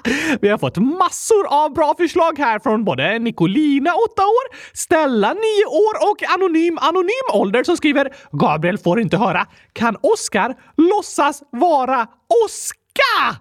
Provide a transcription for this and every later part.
Vi har fått massor av bra förslag här från både Nicolina, 8 år, Stella, 9 år och Anonym Anonym ålder som skriver “Gabriel får inte höra. Kan Oskar låtsas vara Oska?”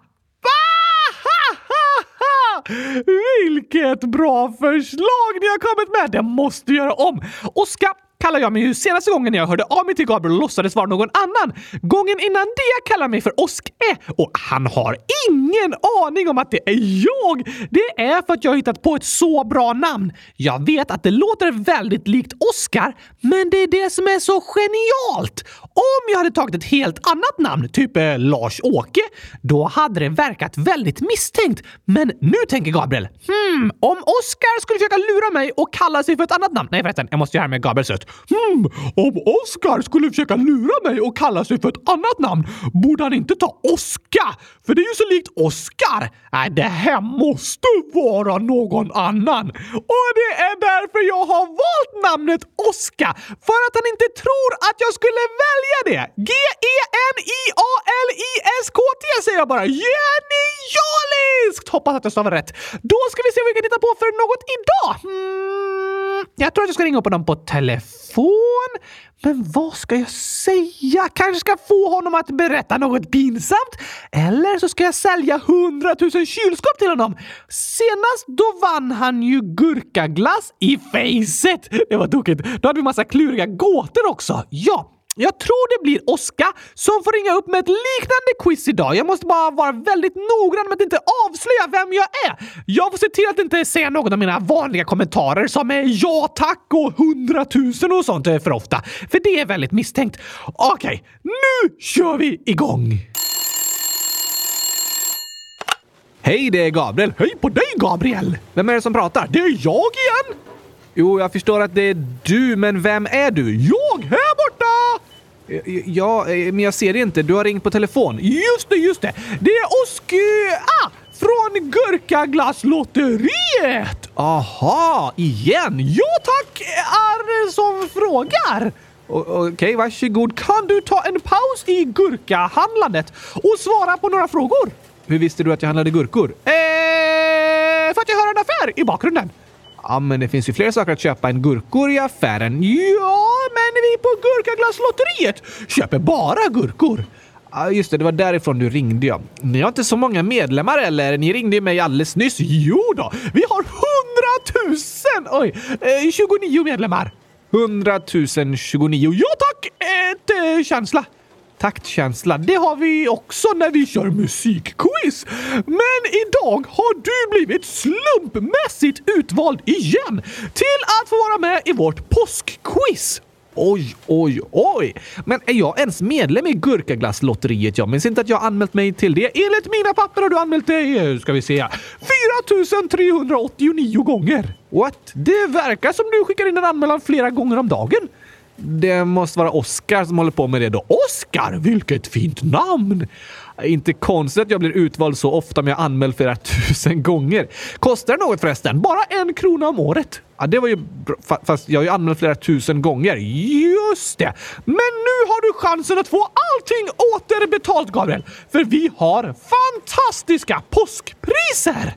Vilket bra förslag ni har kommit med! Det måste göra om! Oskar kallar jag mig ju senaste gången jag hörde av mig till Gabriel och låtsades vara någon annan. Gången innan det kallar mig för Oske och han har ingen aning om att det är jag. Det är för att jag har hittat på ett så bra namn. Jag vet att det låter väldigt likt Oskar, men det är det som är så genialt. Om jag hade tagit ett helt annat namn, typ eh, Lars-Åke, då hade det verkat väldigt misstänkt. Men nu tänker Gabriel, hmm, om Oskar skulle försöka lura mig och kalla sig för ett annat namn. Nej förresten, jag måste göra det med Gabriels röst. Hmm, om Oskar skulle försöka lura mig och kalla sig för ett annat namn borde han inte ta Oska, för det är ju så likt Oskar. Nej, det här måste vara någon annan. Och det är därför jag har valt namnet Oska, för att han inte tror att jag skulle välja det. G-E-N-I-A-L-I-S-K-T säger jag bara. Genialiskt! Hoppas att jag stavar rätt. Då ska vi se vad vi kan hitta på för något idag. Hmm, jag tror att jag ska ringa upp honom på telefon. Men vad ska jag säga? Kanske ska få honom att berätta något pinsamt? Eller så ska jag sälja hundratusen kylskåp till honom. Senast då vann han ju gurkaglass i facet. Det var tokigt. Då hade vi massa kluriga gåtor också. Ja, jag tror det blir Oska som får ringa upp med ett liknande quiz idag. Jag måste bara vara väldigt noggrann med att inte avslöja vem jag är. Jag får se till att inte säga någon av mina vanliga kommentarer som är ja tack och hundratusen och sånt eh, för ofta. För det är väldigt misstänkt. Okej, okay, nu kör vi igång! Hej, det är Gabriel. Hej på dig, Gabriel! Vem är det som pratar? Det är jag igen! Jo, jag förstår att det är du, men vem är du? Jag! Ja, eh, men jag ser det inte. Du har ringt på telefon. Just det, just det! Det är Oskar ah, från Gurkaglasslotteriet! Aha, igen? Ja tack, är som frågar. Okej, okay, varsågod. Kan du ta en paus i gurkahandlandet och svara på några frågor? Hur visste du att jag handlade gurkor? Eh, för att jag hör en affär i bakgrunden. Ja, men det finns ju fler saker att köpa än gurkor i affären. Ja, men vi på Gurkaglasslotteriet köper bara gurkor. Ja, just det, det var därifrån du ringde ja. Ni har inte så många medlemmar eller? Ni ringde ju mig alldeles nyss. Jo då, vi har hundratusen! Oj, eh, 29 medlemmar. Hundratusen 29. Ja tack! Ett eh, känsla taktkänsla. Det har vi också när vi kör musikquiz. Men idag har du blivit slumpmässigt utvald igen till att få vara med i vårt påskquiz. Oj, oj, oj! Men är jag ens medlem i Gurkaglasslotteriet? Jag minns inte att jag anmält mig till det. Enligt mina papper har du anmält dig, ska vi se, 4389 gånger. What? Det verkar som du skickar in en anmälan flera gånger om dagen. Det måste vara Oscar som håller på med det då. Oscar, vilket fint namn! Inte konstigt att jag blir utvald så ofta om jag anmält flera tusen gånger. Kostar det något förresten? Bara en krona om året. Ja, det var ju bra, fast jag har ju anmält flera tusen gånger. Just det! Men nu har du chansen att få allting återbetalt, Gabriel! För vi har fantastiska påskpriser!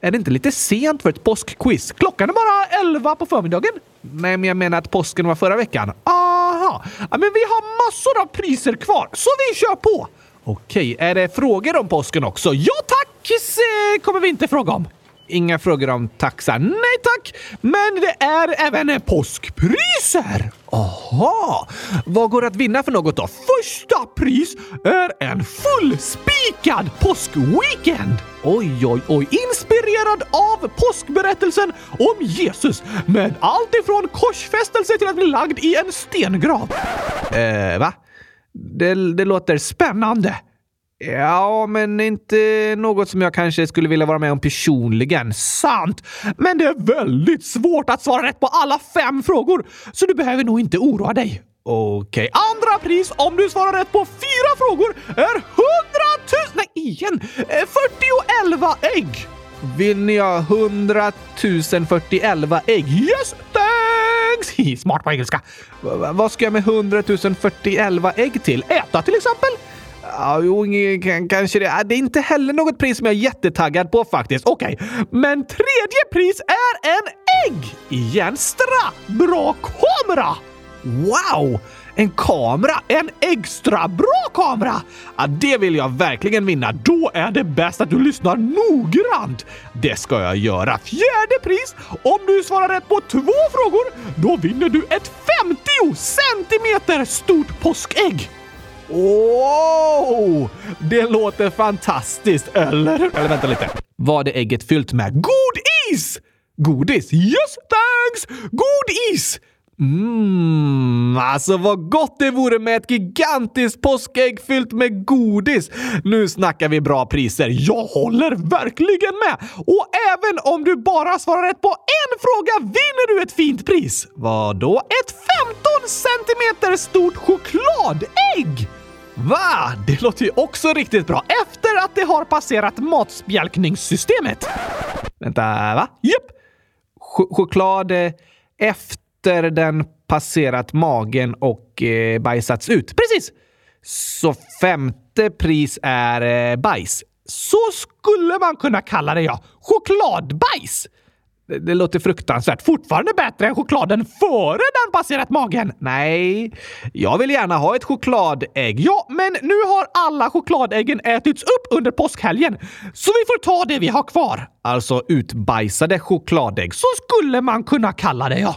Är det inte lite sent för ett påskquiz? Klockan är bara 11 på förmiddagen. Nej, men jag menar att påsken var förra veckan. Aha! Ja, men vi har massor av priser kvar, så vi kör på! Okej, är det frågor om påsken också? Ja tack! Eh, kommer vi inte fråga om. Inga frågor om taxar. Nej tack! Men det är även påskpriser! Aha! Vad går att vinna för något då? Första pris är en fullspikad påskweekend! Oj, oj, oj. Inspirerad av påskberättelsen om Jesus med allt ifrån korsfästelse till att bli lagd i en stengrav. Eh, va? Det, det låter spännande. Ja, men inte något som jag kanske skulle vilja vara med om personligen. Sant! Men det är väldigt svårt att svara rätt på alla fem frågor, så du behöver nog inte oroa dig. Okej. Okay. Andra pris om du svarar rätt på fyra frågor är 100 000... Nej, igen! 40 och 11 ägg! Vill ni ha 100 041 ägg? Yes, thanks! Smart på engelska. V vad ska jag med 100 041 ägg till? Äta till exempel? Ja, jo, kanske det. Ah, det är inte heller något pris som jag är jättetaggad på faktiskt. Okej, okay. men tredje pris är en ägg! Igen, stra! Bra kamera! Wow! En kamera! En extra bra kamera! Ja, det vill jag verkligen vinna. Då är det bäst att du lyssnar noggrant. Det ska jag göra. Fjärde pris! Om du svarar rätt på två frågor, då vinner du ett 50 centimeter stort påskägg. Wow! Det låter fantastiskt, eller? Eller vänta lite. Var det ägget fyllt med god is? Godis? Yes, thanks! God is! Mmm, alltså vad gott det vore med ett gigantiskt påskägg fyllt med godis! Nu snackar vi bra priser. Jag håller verkligen med! Och även om du bara svarar rätt på en fråga vinner du ett fint pris. Vadå? Ett 15 centimeter stort chokladägg! Va? Det låter ju också riktigt bra efter att det har passerat matspjälkningssystemet. Vänta, va? Japp! Ch choklad eh, efter den passerat magen och eh, bajsats ut. Precis! Så femte pris är eh, bajs. Så skulle man kunna kalla det, ja. Chokladbajs! Det låter fruktansvärt. Fortfarande bättre än chokladen före den passerat magen. Nej, jag vill gärna ha ett chokladägg. Ja, men nu har alla chokladäggen ätits upp under påskhelgen, så vi får ta det vi har kvar. Alltså utbajsade chokladägg. Så skulle man kunna kalla det, ja.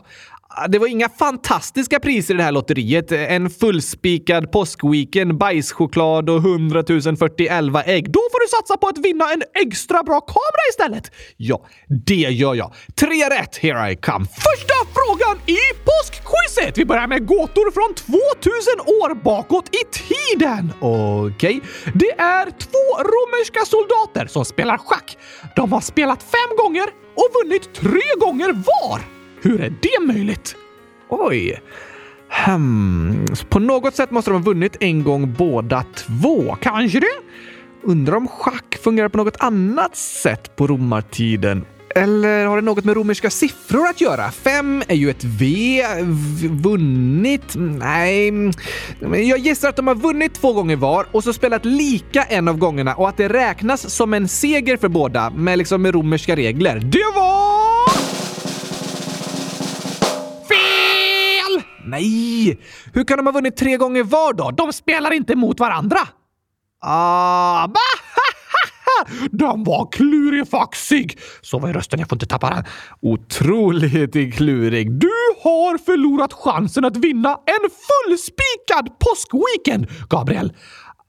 Ah, det var inga fantastiska priser i det här lotteriet. En fullspikad påskweekend, bajschoklad och 100 041 ägg. Då får du satsa på att vinna en extra bra kamera istället! Ja, det gör jag. Tre rätt, here I come. Första frågan i påskquizet! Vi börjar med gåtor från 2000 år bakåt i tiden. Okej, okay. det är två romerska soldater som spelar schack. De har spelat fem gånger och vunnit tre gånger var. Hur är det möjligt? Oj. Hmm. På något sätt måste de ha vunnit en gång båda två. Kanske det? Undrar om schack fungerar på något annat sätt på romartiden? Eller har det något med romerska siffror att göra? Fem är ju ett V. vunnit? Nej. Jag gissar att de har vunnit två gånger var och så spelat lika en av gångerna och att det räknas som en seger för båda med liksom med romerska regler. Det var... Nej! Hur kan de ha vunnit tre gånger var då? De spelar inte mot varandra! Ah, De var klurifaxig! Så var rösten, jag får inte tappa den. Otroligt klurig. Du har förlorat chansen att vinna en fullspikad påskweekend, Gabriel.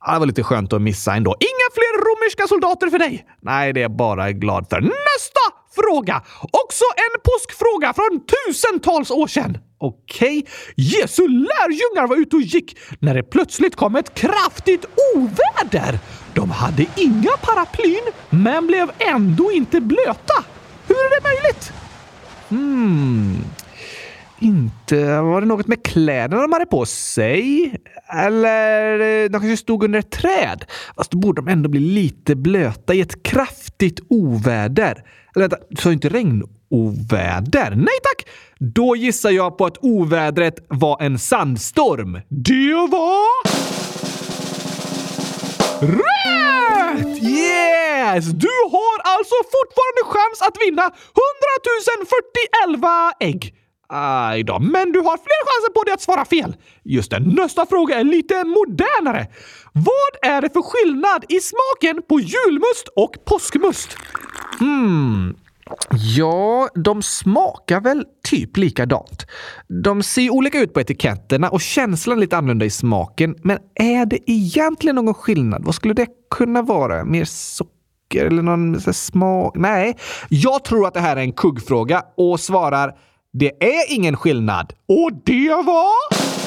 Ah, det var lite skönt att missa ändå. Inga fler romerska soldater för dig! Nej, det är jag bara glad för. Nästa fråga! Också en påskfråga från tusentals år sedan. Okej, okay. Jesu lärjungar var ute och gick när det plötsligt kom ett kraftigt oväder. De hade inga paraplyn, men blev ändå inte blöta. Hur är det möjligt? Hmm. Inte... Var det något med kläderna de hade på sig? Eller eh, de kanske stod under ett träd? Fast då borde de ändå bli lite blöta i ett kraftigt oväder. Eller vänta, du sa inte regn. Oväder? Nej tack! Då gissar jag på att ovädret var en sandstorm. Det var... Rätt! Yes! Du har alltså fortfarande chans att vinna 100 041 ägg. Aj då, men du har fler chanser på dig att svara fel. Just det, nästa fråga är lite modernare. Vad är det för skillnad i smaken på julmust och påskmust? Hmm. Ja, de smakar väl typ likadant. De ser olika ut på etiketterna och känslan är lite annorlunda i smaken. Men är det egentligen någon skillnad? Vad skulle det kunna vara? Mer socker eller någon smak? Nej, jag tror att det här är en kuggfråga och svarar det är ingen skillnad. Och det var...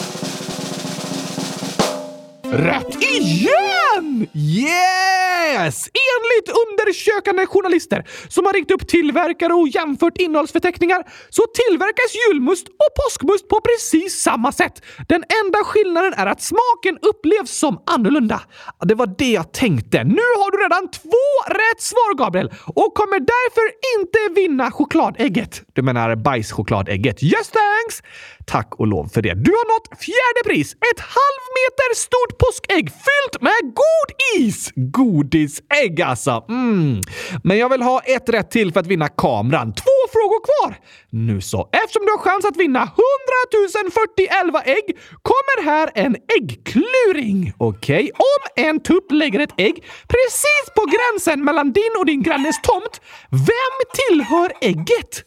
Rätt igen! Yes! Enligt undersökande journalister som har ringt upp tillverkare och jämfört innehållsförteckningar så tillverkas julmust och påskmust på precis samma sätt. Den enda skillnaden är att smaken upplevs som annorlunda. Det var det jag tänkte. Nu har du redan två rätt svar, Gabriel, och kommer därför inte vinna chokladägget. Du menar bajschokladägget. Yes thanks! Tack och lov för det. Du har nått fjärde pris! Ett halvmeter stort påskägg fyllt med god is! Godisägg alltså. Mm. Men jag vill ha ett rätt till för att vinna kameran. Två frågor kvar! Nu så. Eftersom du har chans att vinna 100 041 ägg kommer här en äggkluring. Okej, okay. om en tupp lägger ett ägg precis på gränsen mellan din och din grannes tomt, vem tillhör ägget?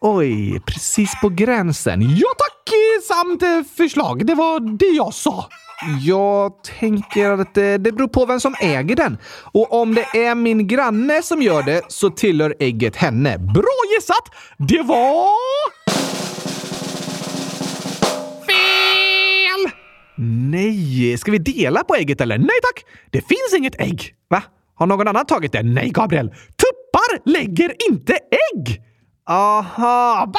Oj, precis på gränsen. Ja tack, samt eh, förslag. Det var det jag sa. Jag tänker att det, det beror på vem som äger den. Och om det är min granne som gör det så tillhör ägget henne. Bra gissat! Det var... Fel! Nej, ska vi dela på ägget eller? Nej tack! Det finns inget ägg. Va? Har någon annan tagit det? Nej, Gabriel. Tuppar lägger inte ägg! Aha!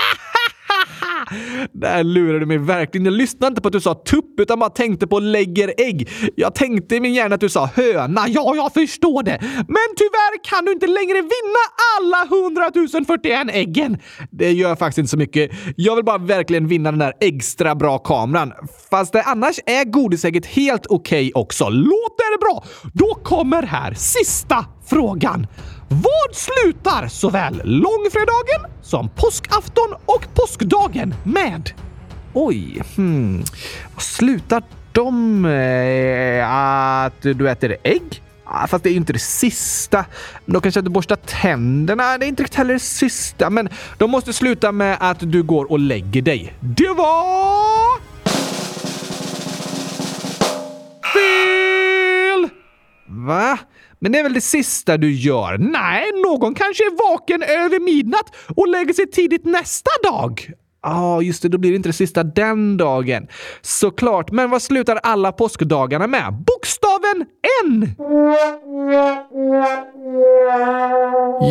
Där lurade du mig verkligen. Jag lyssnade inte på att du sa tupp utan bara tänkte på lägger ägg. Jag tänkte i min hjärna att du sa höna. Ja, jag förstår det. Men tyvärr kan du inte längre vinna alla 100 041 äggen. Det gör faktiskt inte så mycket. Jag vill bara verkligen vinna den där extra bra kameran. Fast det annars är godisägget helt okej okay också. Låter bra? Då kommer här sista frågan. Vad slutar såväl långfredagen som påskafton och påskdagen med? Oj, hmm. Vad slutar de med? Att du äter ägg? fast det är ju inte det sista. De kanske att du borstar tänderna. Det är inte riktigt heller det sista. Men de måste sluta med att du går och lägger dig. Det var... Fel! Va? Men det är väl det sista du gör? Nej, någon kanske är vaken över midnatt och lägger sig tidigt nästa dag. Ja, ah, just det, då blir det inte det sista den dagen. Såklart, men vad slutar alla påskdagarna med? Bokstaven N!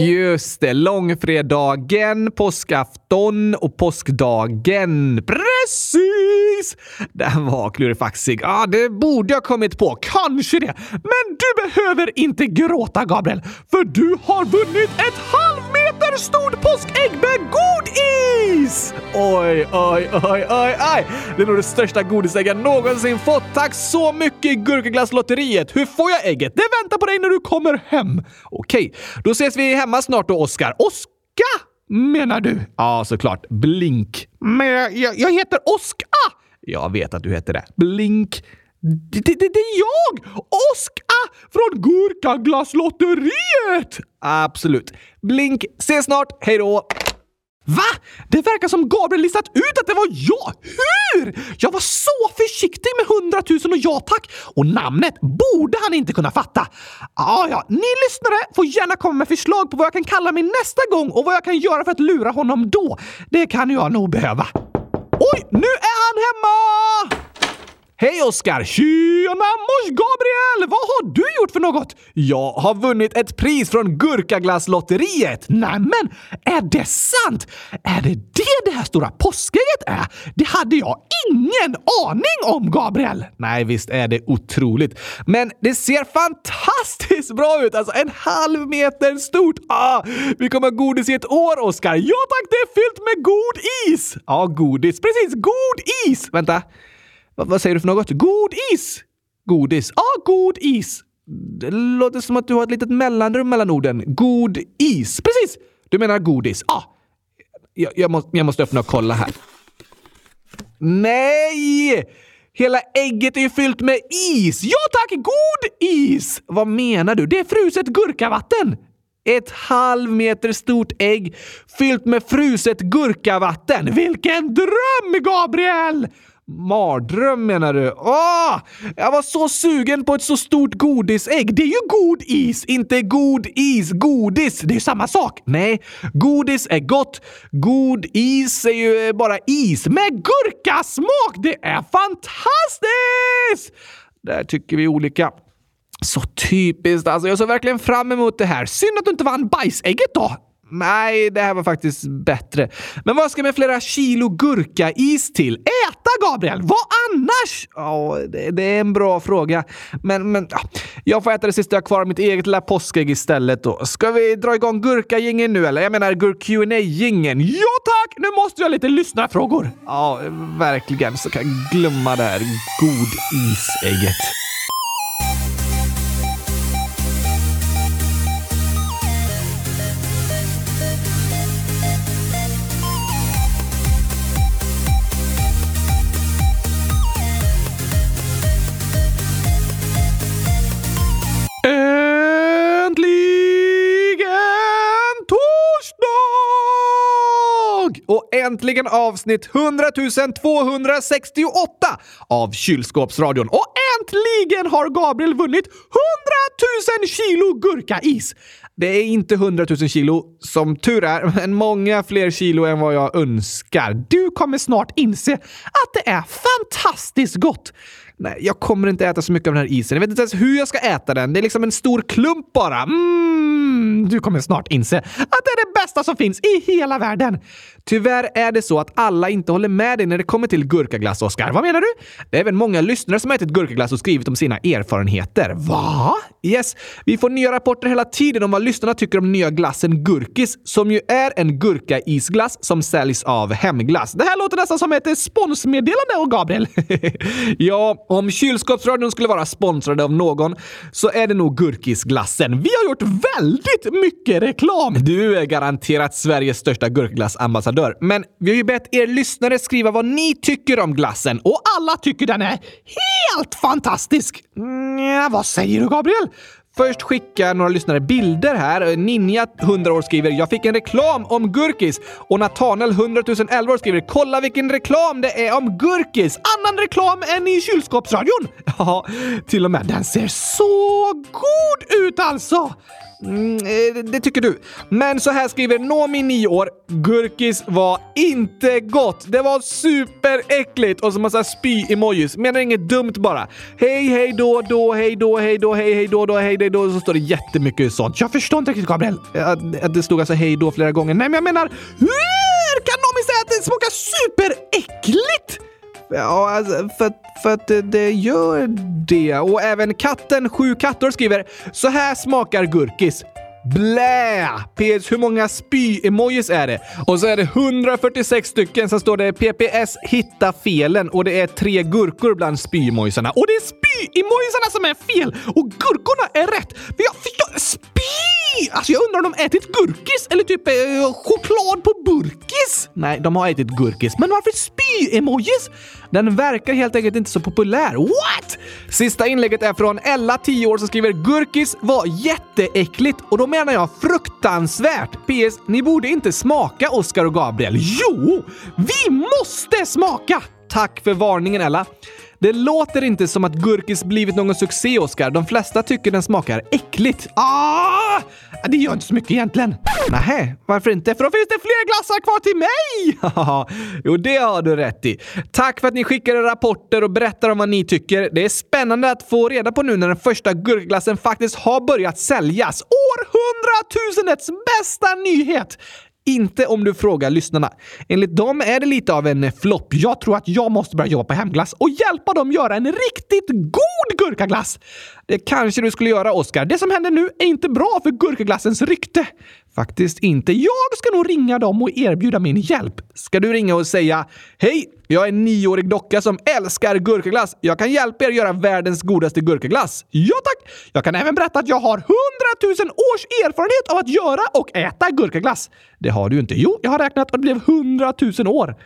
Just det, långfredagen, påskafton och påskdagen. Precis! Den var klurifaxig. Ja, ah, det borde jag kommit på. Kanske det. Men du behöver inte gråta, Gabriel, för du har vunnit ett halvmeter stort påskägg med god is! Oj, oj, oj, oj, oj! Det är nog det största godisägg jag någonsin fått. Tack så mycket Gurkaglasslotteriet! Hur får jag ägget? Det väntar på dig när du kommer hem. Okej, då ses vi hemma snart då, Oskar. Oska! Menar du? Ja, såklart. Blink. Men jag, jag heter Oska! Jag vet att du heter det. Blink. Det, det, det, är jag! Oska från Gurkaglasslotteriet! Absolut. Blink. Ses snart. Hej då! Va? Det verkar som Gabriel listat ut att det var jag! Hur? Jag var så försiktig med hundratusen och ja tack! Och namnet borde han inte kunna fatta. Ah, ja, ni lyssnare får gärna komma med förslag på vad jag kan kalla mig nästa gång och vad jag kan göra för att lura honom då. Det kan jag nog behöva. Oj, nu är han hemma! Hej Oskar! Tjena mors Gabriel! Vad har du gjort för något? Jag har vunnit ett pris från Gurkaglasslotteriet! Nämen, är det sant? Är det det det här stora påskägget är? Det hade jag ingen aning om, Gabriel! Nej, visst är det otroligt. Men det ser fantastiskt bra ut! Alltså en halv meter stort! Ah, vi kommer ha godis i ett år, Oskar! Ja tack, det är fyllt med god is! Ja, godis. Precis, god is! Vänta. Va, vad säger du för något? God is! Godis. Ja, ah, god is. Det låter som att du har ett litet mellanrum mellan orden. God is. Precis! Du menar godis. Ah, jag, jag, måste, jag måste öppna och kolla här. Nej! Hela ägget är ju fyllt med is! Ja tack, god is! Vad menar du? Det är fruset gurkavatten! Ett halv meter stort ägg fyllt med fruset gurkavatten. Vilken dröm, Gabriel! Mardröm menar du? Åh! Jag var så sugen på ett så stort godisägg. Det är ju god is, inte god is. Godis, det är ju samma sak. Nej, godis är gott. God is är ju bara is med gurkasmak. Det är fantastiskt! Där tycker vi olika. Så typiskt alltså. Jag såg verkligen fram emot det här. Synd att du inte vann bajsägget då. Nej, det här var faktiskt bättre. Men vad ska med flera kilo gurkais till? Äta, Gabriel! Vad annars? Ja, det, det, är en bra fråga. Men, men ja, jag får äta det sista jag har kvar av mitt eget lilla påskägg istället då. Ska vi dra igång gurkagingen nu eller? Jag menar gurk qa gingen Ja tack! Nu måste jag ha lite lyssnarfrågor. Ja, verkligen. Så kan jag glömma det här godisägget. Äntligen avsnitt 100 268 av Kylskåpsradion. Och äntligen har Gabriel vunnit 100 000 kilo gurkais! Det är inte 100 000 kilo, som tur är, men många fler kilo än vad jag önskar. Du kommer snart inse att det är fantastiskt gott! Nej, jag kommer inte äta så mycket av den här isen. Jag vet inte ens hur jag ska äta den. Det är liksom en stor klump bara. Mm, Mm, du kommer snart inse att det är det bästa som finns i hela världen. Tyvärr är det så att alla inte håller med dig när det kommer till gurkaglass, Oskar. Vad menar du? Det är även många lyssnare som har ätit gurkaglass och skrivit om sina erfarenheter. Va? Yes, vi får nya rapporter hela tiden om vad lyssnarna tycker om nya glassen Gurkis, som ju är en gurkaisglass som säljs av Hemglass. Det här låter nästan som ett sponsmeddelande och Gabriel. ja, om kylskåpsradion skulle vara sponsrade av någon så är det nog Gurkisglassen. Vi har gjort väldigt mycket reklam! Du är garanterat Sveriges största gurkglassambassadör. Men vi har ju bett er lyssnare skriva vad ni tycker om glassen och alla tycker den är helt fantastisk! Nja, vad säger du Gabriel? Först skickar några lyssnare bilder här. Ninja, 100 år, skriver “Jag fick en reklam om gurkis” och Nathaniel, 100 011 år, skriver “Kolla vilken reklam det är om gurkis! Annan reklam än i kylskåpsradion!” Ja, till och med. Den ser så god ut alltså! Mm, eh, det tycker du. Men så här skriver Nomi, 9 år. Gurkis var inte gott. Det var superäckligt och så massa spy-emojis. Menar inget dumt bara. Hej, hej då, då, hej då, hej då, hej, hej då, då, hej, hej då. Så står det jättemycket sånt. Jag förstår inte riktigt Gabriel. Eh, att det stod alltså hej då flera gånger. Nej, men jag menar, hur kan Nomi säga att det smakar superäckligt? Ja, alltså, för, för att det, gör det. Och även katten Sju katter skriver “Så här smakar gurkis”. Blä! PS, hur många spy-emojis är det? Och så är det 146 stycken, sen står det PPS hitta felen och det är tre gurkor bland spy-emojisarna. Och det är spy-emojisarna som är fel och gurkorna är rätt! För jag förstår... Spy! Alltså jag undrar om de ätit gurkis eller typ eh, choklad på burkis? Nej, de har ätit gurkis. Men varför spy-emojis? Den verkar helt enkelt inte så populär. What? Sista inlägget är från Ella, 10 år, som skriver “Gurkis var jätteäckligt och då menar jag fruktansvärt. PS. Ni borde inte smaka Oscar och Gabriel. Jo! Vi måste smaka! Tack för varningen Ella. Det låter inte som att gurkis blivit någon succé, Oskar. De flesta tycker den smakar äckligt. Ah! Det gör inte så mycket egentligen. Nähä, varför inte? För då finns det fler glassar kvar till mig! jo, det har du rätt i. Tack för att ni skickar era rapporter och berättar om vad ni tycker. Det är spännande att få reda på nu när den första gurkglassen faktiskt har börjat säljas. Århundratusendets bästa nyhet! Inte om du frågar lyssnarna. Enligt dem är det lite av en flopp. Jag tror att jag måste börja jobba på Hemglass och hjälpa dem göra en riktigt god gurkaglass. Det kanske du skulle göra, Oskar. Det som händer nu är inte bra för gurkaglassens rykte. Faktiskt inte. Jag ska nog ringa dem och erbjuda min hjälp. Ska du ringa och säga “Hej, jag är en nioårig docka som älskar gurkaglass. Jag kan hjälpa er göra världens godaste gurkaglass.” Ja tack! Jag kan även berätta att jag har hundratusen års erfarenhet av att göra och äta gurkaglass. Det har du inte. Jo, jag har räknat och det blev hundratusen år.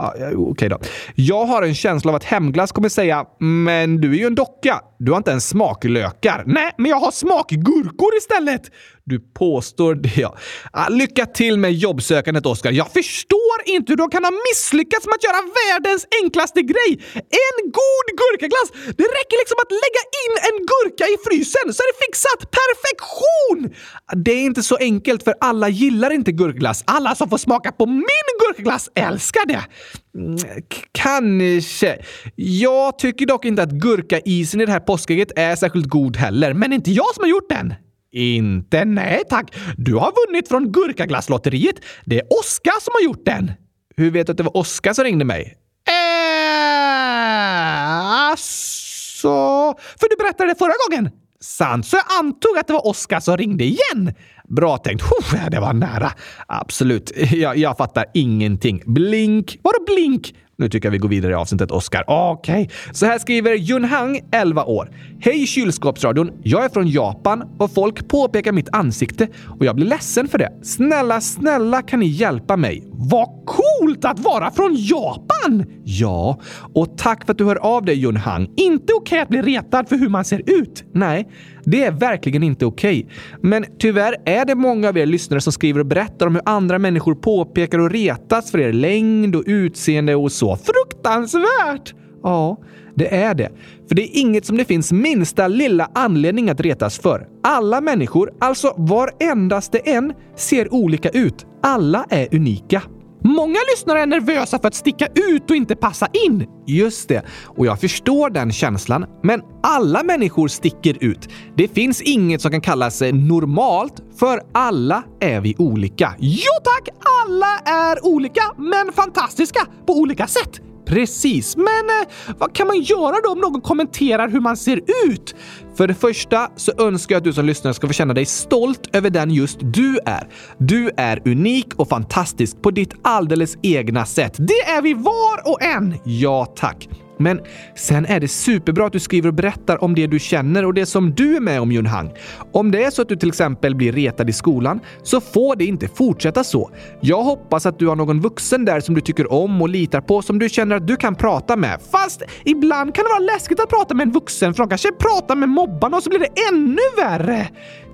Ah, Okej okay då. Jag har en känsla av att Hemglass kommer säga “Men du är ju en docka. Du har inte ens smaklökar.” Nej, men jag har smakgurkor istället! Du påstår det, ja. Ah, lycka till med jobbsökandet, Oskar. Jag förstår inte hur du kan ha misslyckats med att göra världens enklaste grej. En god gurkaglass! Det räcker liksom att lägga in en gurka i frysen så är det fixat! Perfektion! Ah, det är inte så enkelt för alla gillar inte gurkaglass. Alla som får smaka på min gurkaglass älskar det. Mm, kanske. Jag tycker dock inte att gurkaisen i det här påskägget är särskilt god heller, men inte jag som har gjort den. Inte? Nej tack. Du har vunnit från Gurkaglasslotteriet. Det är Oskar som har gjort den. Hur vet du att det var Oskar som ringde mig? Äh, alltså... För du berättade det förra gången. Sant, så jag antog att det var Oskar som ringde igen. Bra tänkt. Det var nära. Absolut. Jag, jag fattar ingenting. Blink. Vadå blink? Nu tycker jag vi går vidare i avsnittet, Oskar. Okej. Okay. Så här skriver Junhang, 11 år. Hej kylskåpsradion! Jag är från Japan och folk påpekar mitt ansikte och jag blir ledsen för det. Snälla, snälla kan ni hjälpa mig? Vad coolt att vara från Japan! Ja, och tack för att du hör av dig Junhang. Inte okej okay att bli retad för hur man ser ut. Nej, det är verkligen inte okej. Okay. Men tyvärr är det många av er lyssnare som skriver och berättar om hur andra människor påpekar och retas för er längd och utseende och så. Fruktansvärt! Ja, det är det. För det är inget som det finns minsta lilla anledning att retas för. Alla människor, alltså varendaste en, ser olika ut. Alla är unika. Många lyssnare är nervösa för att sticka ut och inte passa in. Just det, och jag förstår den känslan. Men alla människor sticker ut. Det finns inget som kan kallas eh, normalt, för alla är vi olika. Jo tack! Alla är olika, men fantastiska på olika sätt. Precis, men eh, vad kan man göra då om någon kommenterar hur man ser ut? För det första så önskar jag att du som lyssnar ska få känna dig stolt över den just du är. Du är unik och fantastisk på ditt alldeles egna sätt. Det är vi var och en! Ja, tack. Men sen är det superbra att du skriver och berättar om det du känner och det som du är med om Junhang. Om det är så att du till exempel blir retad i skolan så får det inte fortsätta så. Jag hoppas att du har någon vuxen där som du tycker om och litar på som du känner att du kan prata med. Fast ibland kan det vara läskigt att prata med en vuxen för de kanske pratar med mobbarna och så blir det ännu värre.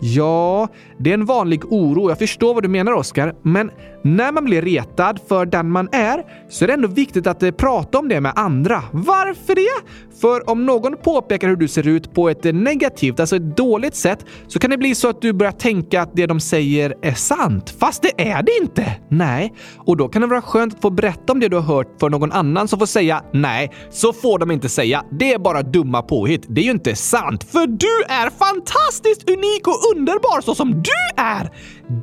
Ja, det är en vanlig oro. Jag förstår vad du menar, Oskar. Men när man blir retad för den man är så är det ändå viktigt att eh, prata om det med andra. Varför det? För om någon påpekar hur du ser ut på ett eh, negativt, alltså ett dåligt sätt, så kan det bli så att du börjar tänka att det de säger är sant. Fast det är det inte! Nej, och då kan det vara skönt att få berätta om det du har hört för någon annan som får säga nej, så får de inte säga. Det är bara dumma påhitt. Det är ju inte sant, för du är fantastiskt unik och underbar så som du är!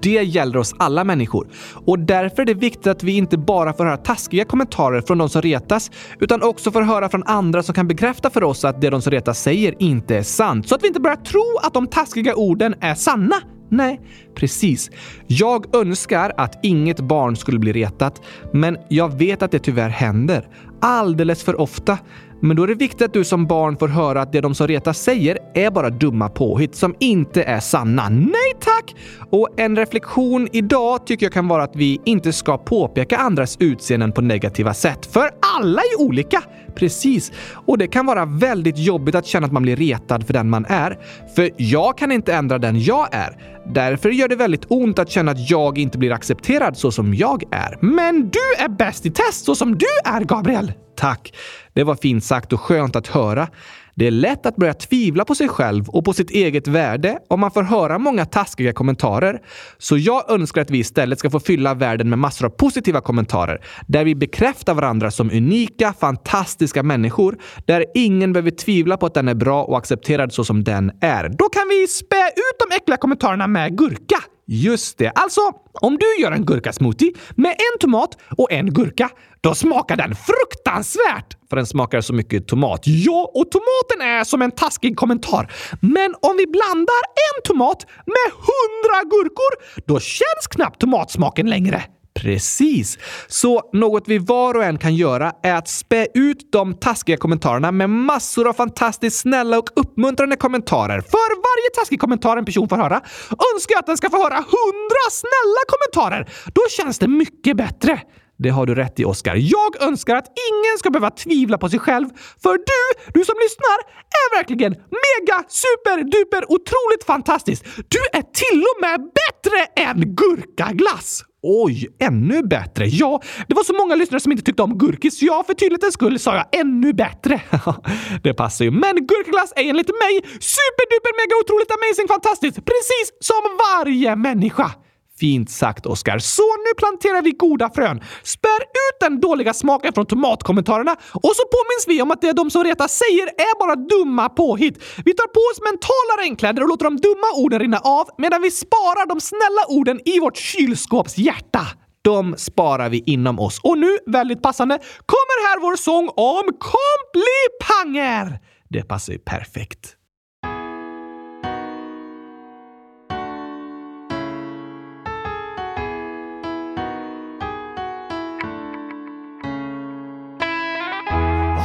Det gäller oss alla människor. Och därför är det viktigt att vi inte bara får höra taskiga kommentarer från de som retas, utan också får höra från andra som kan bekräfta för oss att det de som retas säger inte är sant. Så att vi inte börjar tro att de taskiga orden är sanna. Nej, precis. Jag önskar att inget barn skulle bli retat, men jag vet att det tyvärr händer. Alldeles för ofta. Men då är det viktigt att du som barn får höra att det de som retas säger är bara dumma påhitt som inte är sanna. Nej tack! Och en reflektion idag tycker jag kan vara att vi inte ska påpeka andras utseenden på negativa sätt. För alla är olika! Precis. Och det kan vara väldigt jobbigt att känna att man blir retad för den man är. För jag kan inte ändra den jag är. Därför gör det väldigt ont att känna att jag inte blir accepterad så som jag är. Men du är bäst i test så som du är, Gabriel! Tack. Det var fint sagt och skönt att höra. Det är lätt att börja tvivla på sig själv och på sitt eget värde om man får höra många taskiga kommentarer. Så jag önskar att vi istället ska få fylla världen med massor av positiva kommentarer där vi bekräftar varandra som unika, fantastiska människor där ingen behöver tvivla på att den är bra och accepterad så som den är. Då kan vi spä ut de äckliga kommentarerna med gurka. Just det. Alltså, om du gör en gurkasmoothie med en tomat och en gurka, då smakar den fruktansvärt! För den smakar så mycket tomat. Ja, och tomaten är som en taskig kommentar. Men om vi blandar en tomat med hundra gurkor, då känns knappt tomatsmaken längre. Precis! Så något vi var och en kan göra är att spä ut de taskiga kommentarerna med massor av fantastiskt snälla och uppmuntrande kommentarer. För varje taskig kommentar en person får höra önskar jag att den ska få höra hundra snälla kommentarer. Då känns det mycket bättre. Det har du rätt i, Oskar. Jag önskar att ingen ska behöva tvivla på sig själv, för du, du som lyssnar, är verkligen mega, super, duper, otroligt fantastisk. Du är till och med bättre än gurkaglass! Oj, ännu bättre. Ja, det var så många lyssnare som inte tyckte om gurkis, så ja, för tydlighetens skull sa jag ännu bättre. det passar ju. Men gurkaglass är enligt mig superduper mega otroligt amazing fantastiskt, precis som varje människa. Fint sagt, Oskar. Så nu planterar vi goda frön, spär ut den dåliga smaken från tomatkommentarerna och så påminns vi om att det de som Reta säger är bara dumma påhitt. Vi tar på oss mentala regnkläder och låter de dumma orden rinna av medan vi sparar de snälla orden i vårt kylskåpshjärta. De sparar vi inom oss. Och nu, väldigt passande, kommer här vår sång om komplipanger! Det passar ju perfekt.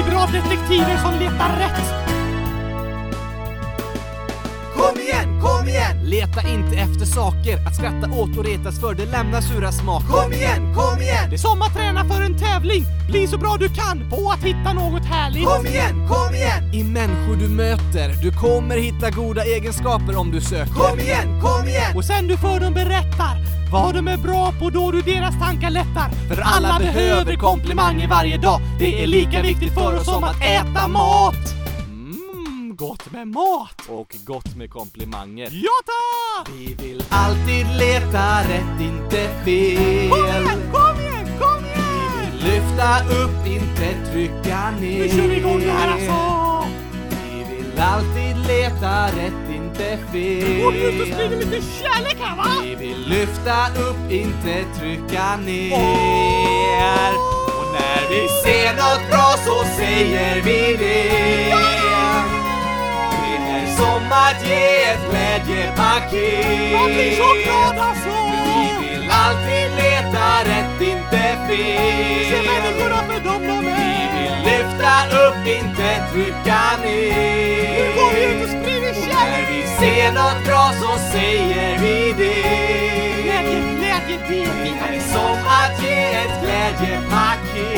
Bli bra detektiver som letar rätt. Kom igen, kom igen! Leta inte efter saker att skratta åt och retas för, det lämnar sura smaker. Kom igen, kom igen! Det är som att träna för en tävling. Bli så bra du kan på att hitta något härligt. Kom igen, kom igen! I människor du möter, du kommer hitta goda egenskaper om du söker. Kom igen, kom igen! Och sen du för dem berättar vad de är bra på då du deras tankar lättar. För alla behöver komplimanger varje dag. Det är lika viktigt för oss som att äta mat. Mm, gott med mat. Och gott med komplimanger. Ja tack! Vi vill alltid leta rätt, inte fel. Kom igen, kom igen, kom igen! Lyfta upp, inte trycka ner. Nu kör vi igång det här alltså! Vi vill alltid leta rätt, inte fel. Vi ut och sprider lite kärlek här va? Vi vill lyfta upp, inte trycka ner. Och när vi ser något bra så säger vi det. Det är som att ge ett glädjepaket. Jag blir så glad alltså! Vi vill alltid leta rätt, inte Se fel. människorna för dem de Vi vill lyfta upp, inte trycka ner. Nu går vi ut och ser något bra så säger vi det. Glädje, glädje, det är Det som att ge ett glädjepaket.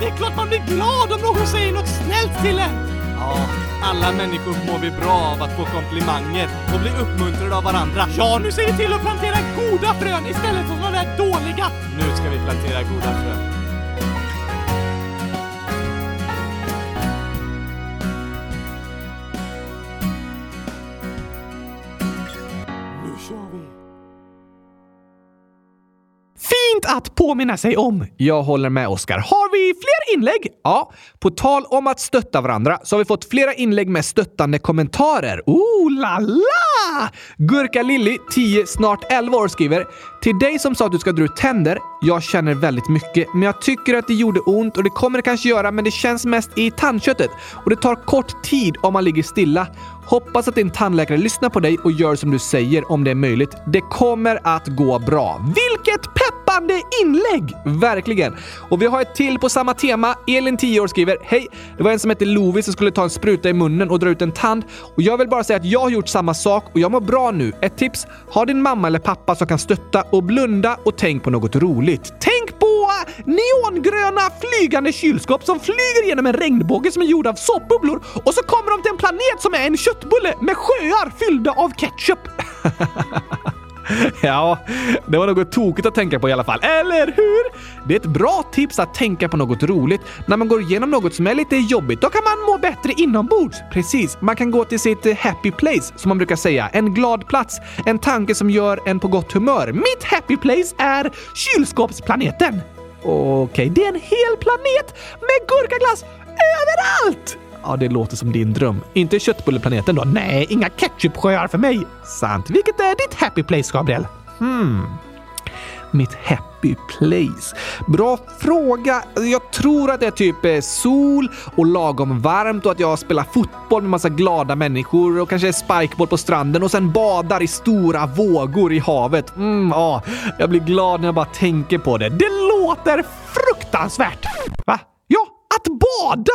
Det är klart man blir glad om någon säger något snällt till en! Ja, alla människor mår vi bra av att få komplimanger och bli uppmuntrade av varandra. Ja, nu ser vi till att plantera goda frön istället för de där dåliga! Nu ska vi plantera goda frön. Fint att påminna sig om! Jag håller med Oskar. Har vi fler inlägg? Ja. På tal om att stötta varandra så har vi fått flera inlägg med stöttande kommentarer. Oh la la! Gurka Lilly, 10, snart 11 år, skriver “Till dig som sa att du ska dra ut tänder. Jag känner väldigt mycket, men jag tycker att det gjorde ont och det kommer det kanske göra, men det känns mest i tandköttet och det tar kort tid om man ligger stilla. Hoppas att din tandläkare lyssnar på dig och gör som du säger om det är möjligt. Det kommer att gå bra. Vilket peppande inlägg! Verkligen! Och vi har ett till på samma tema. Elin, 10 år, skriver Hej! Det var en som hette Lovis som skulle ta en spruta i munnen och dra ut en tand. Och jag vill bara säga att jag har gjort samma sak och jag mår bra nu. Ett tips. Ha din mamma eller pappa som kan stötta och blunda och tänk på något roligt. Tänk på neongröna flygande kylskåp som flyger genom en regnbåge som är gjord av såpbubblor och så kommer de till en planet som är en köttbulle med sjöar fyllda av ketchup. Ja, det var något tokigt att tänka på i alla fall, eller hur? Det är ett bra tips att tänka på något roligt. När man går igenom något som är lite jobbigt, då kan man må bättre inombords. Precis, man kan gå till sitt eh, happy place, som man brukar säga. En glad plats. En tanke som gör en på gott humör. Mitt happy place är kylskåpsplaneten. Okej, det är en hel planet med gurkaglass överallt! Ja, det låter som din dröm. Inte köttbulleplaneten då? Nej, inga ketchupsjöar för mig. Sant. Vilket är ditt happy place, Gabriel? Hmm. Mitt happy place? Bra fråga. Jag tror att det är typ eh, sol och lagom varmt och att jag spelar fotboll med massa glada människor och kanske spikeboll på stranden och sen badar i stora vågor i havet. Mm, ja, jag blir glad när jag bara tänker på det. Det låter fruktansvärt! Va? Ja, att bada!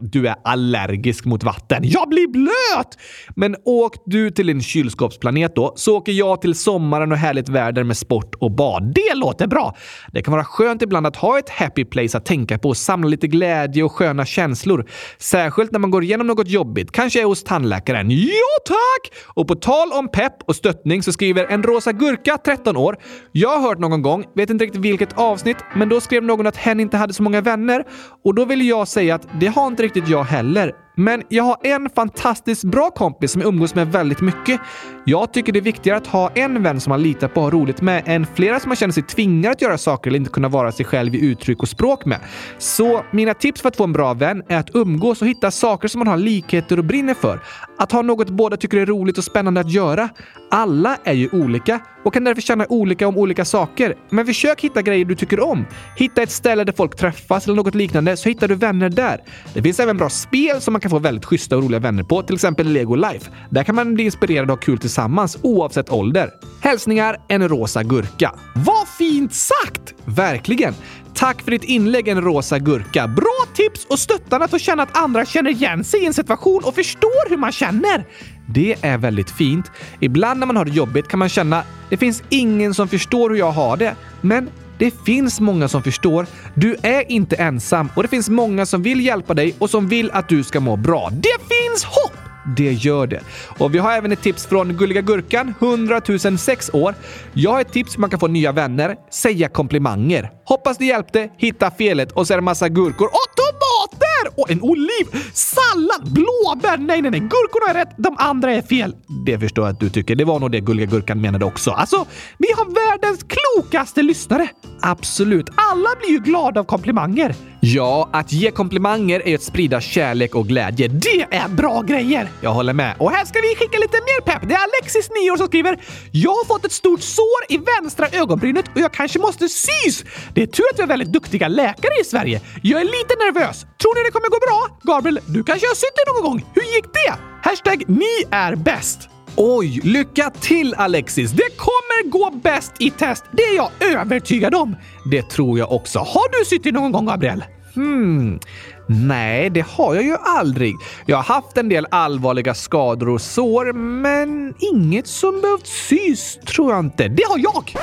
Du är allergisk mot vatten. Jag blir blöt! Men åk du till en kylskåpsplanet då, så åker jag till sommaren och härligt väder med sport och bad. Det låter bra! Det kan vara skönt ibland att ha ett happy place att tänka på och samla lite glädje och sköna känslor. Särskilt när man går igenom något jobbigt, kanske är hos tandläkaren. Ja, tack! Och på tal om pepp och stöttning så skriver en rosa gurka, 13 år. Jag har hört någon gång, vet inte riktigt vilket avsnitt, men då skrev någon att hen inte hade så många vänner och då vill jag säga att det har inte riktigt jag heller. Men jag har en fantastiskt bra kompis som jag umgås med väldigt mycket. Jag tycker det är viktigare att ha en vän som man litar på och har roligt med än flera som man känner sig tvingad att göra saker eller inte kunna vara sig själv i uttryck och språk med. Så mina tips för att få en bra vän är att umgås och hitta saker som man har likheter och brinner för. Att ha något båda tycker är roligt och spännande att göra. Alla är ju olika och kan därför känna olika om olika saker. Men försök hitta grejer du tycker om. Hitta ett ställe där folk träffas eller något liknande så hittar du vänner där. Det finns även bra spel som man kan få väldigt schyssta och roliga vänner på, till exempel Lego Life. Där kan man bli inspirerad och ha kul tillsammans oavsett ålder. Hälsningar en rosa gurka. Vad fint sagt! Verkligen! Tack för ditt inlägg en rosa gurka. Bra tips och stöttande att få känna att andra känner igen sig i en situation och förstår hur man känner. Det är väldigt fint. Ibland när man har det jobbigt kan man känna det finns ingen som förstår hur jag har det. Men det finns många som förstår. Du är inte ensam och det finns många som vill hjälpa dig och som vill att du ska må bra. Det finns hopp! Det gör det. Och vi har även ett tips från Gulliga Gurkan, 100 006 år. Jag har ett tips hur man kan få nya vänner. Säga komplimanger. Hoppas det hjälpte. Hitta felet och så är det massa gurkor och tomater! Och en oliv! Sallad! Blåbär! Nej, nej, nej. Gurkorna är rätt. De andra är fel. Det förstår jag att du tycker. Det var nog det Gulliga Gurkan menade också. Alltså, vi har världens klokaste lyssnare. Absolut. Alla blir ju glada av komplimanger. Ja, att ge komplimanger är att sprida kärlek och glädje. Det är bra grejer! Jag håller med. Och här ska vi skicka lite mer pepp. Det är Alexis, 9 år, som skriver “Jag har fått ett stort sår i vänstra ögonbrynet och jag kanske måste sys. Det är tur att vi har väldigt duktiga läkare i Sverige. Jag är lite nervös. Tror ni det kommer gå bra? Gabriel, du kanske har sytt dig någon gång? Hur gick det? Hashtag ni är bäst. Oj, lycka till Alexis! Det kommer gå bäst i test, det är jag övertygad om. Det tror jag också. Har du sytt dig någon gång, Gabriel? Hmm. Nej, det har jag ju aldrig. Jag har haft en del allvarliga skador och sår, men inget som behövt sys tror jag inte. Det har jag!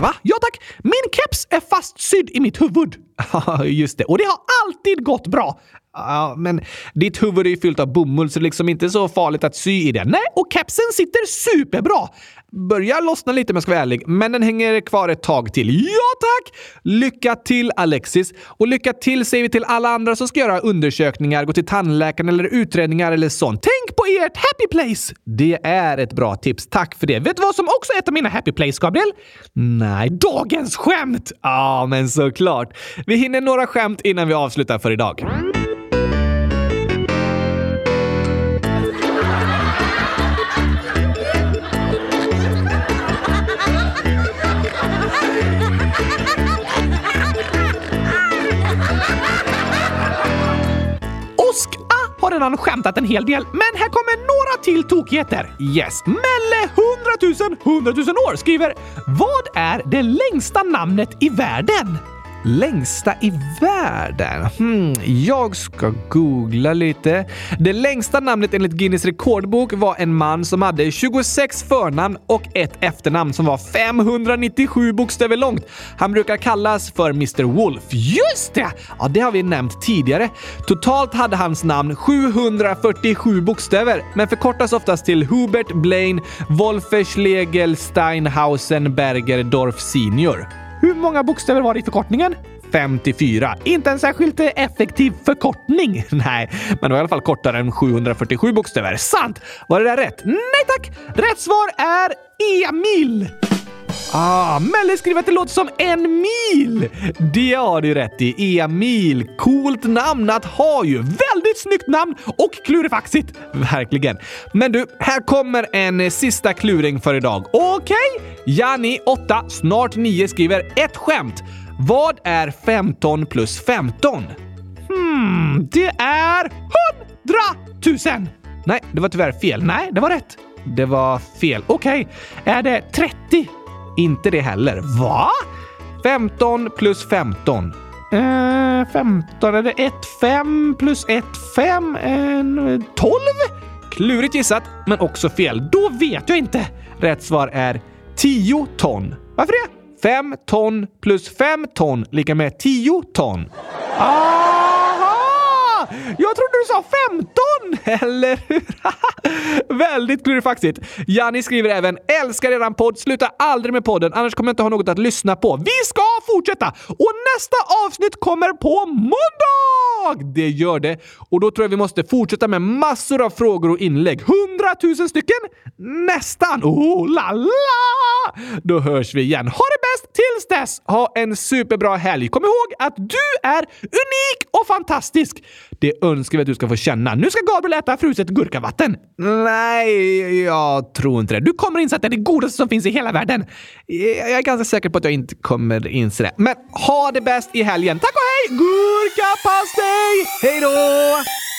Va? Ja tack! Min keps är fastsydd i mitt huvud. Ja, just det. Och det har alltid gått bra. Ja, men ditt huvud är ju fyllt av bomull så det är liksom inte så farligt att sy i det. Nej, och kepsen sitter superbra! Börjar lossna lite om jag ska vara ärlig, men den hänger kvar ett tag till. Ja tack! Lycka till Alexis! Och lycka till säger vi till alla andra som ska göra undersökningar, gå till tandläkaren eller utredningar eller sånt. Tänk på ert happy place! Det är ett bra tips. Tack för det. Vet du vad som också är ett av mina happy place, Gabriel? Nej, dagens skämt! Ja, men såklart. Vi hinner några skämt innan vi avslutar för idag. Redan skämtat en hel del, men här kommer några till tokigheter. Yes, Melle 100 000 100 000 år skriver “Vad är det längsta namnet i världen?” Längsta i världen? Hmm, jag ska googla lite. Det längsta namnet enligt Guinness rekordbok var en man som hade 26 förnamn och ett efternamn som var 597 bokstäver långt. Han brukar kallas för Mr Wolf. Just det! Ja, det har vi nämnt tidigare. Totalt hade hans namn 747 bokstäver, men förkortas oftast till Hubert Blaine Wolferschlegel Steinhausen Berger Senior. Hur många bokstäver var det i förkortningen? 54. Inte en särskilt effektiv förkortning. Nej, men det var i alla fall kortare än 747 bokstäver. Sant! Var det där rätt? Nej tack! Rätt svar är Emil! Ah, Melle skriver att det låter som en mil! Det har du rätt i. Emil. Coolt namn att ha ju. Väldigt snyggt namn och klurifaxigt. Verkligen. Men du, här kommer en sista kluring för idag. Okej? Okay? Jani8, snart 9 skriver ett skämt. Vad är 15 plus 15? Hmm, det är 100 000! Nej, det var tyvärr fel. Nej, det var rätt. Det var fel. Okej, okay. är det 30? Inte det heller. Va? 15 plus 15. Eh, 15. Är det 1 5 plus 1 5? Eh, 12? Klurigt gissat, men också fel. Då vet jag inte. Rätt svar är 10 ton. Varför det? 5 ton plus 5 ton lika med 10 ton. Ah! Jag trodde du sa 15! Eller hur? Väldigt klurifaxigt. Janni skriver även “Älskar eran podd. Sluta aldrig med podden, annars kommer jag inte ha något att lyssna på. Vi ska fortsätta! Och nästa avsnitt kommer på måndag! Det gör det. Och då tror jag vi måste fortsätta med massor av frågor och inlägg. Hundratusen stycken? Nästan! Oh la la! Då hörs vi igen. Ha det bäst tills dess! Ha en superbra helg. Kom ihåg att du är unik och fantastisk. Det önskar vi att du ska få känna. Nu ska Gabriel äta fruset gurkavatten. Nej, jag tror inte det. Du kommer inse att det är det godaste som finns i hela världen. Jag är ganska säker på att jag inte kommer inse det. Men ha det bäst i helgen. Tack och hej! Gurkapastej! Hej då!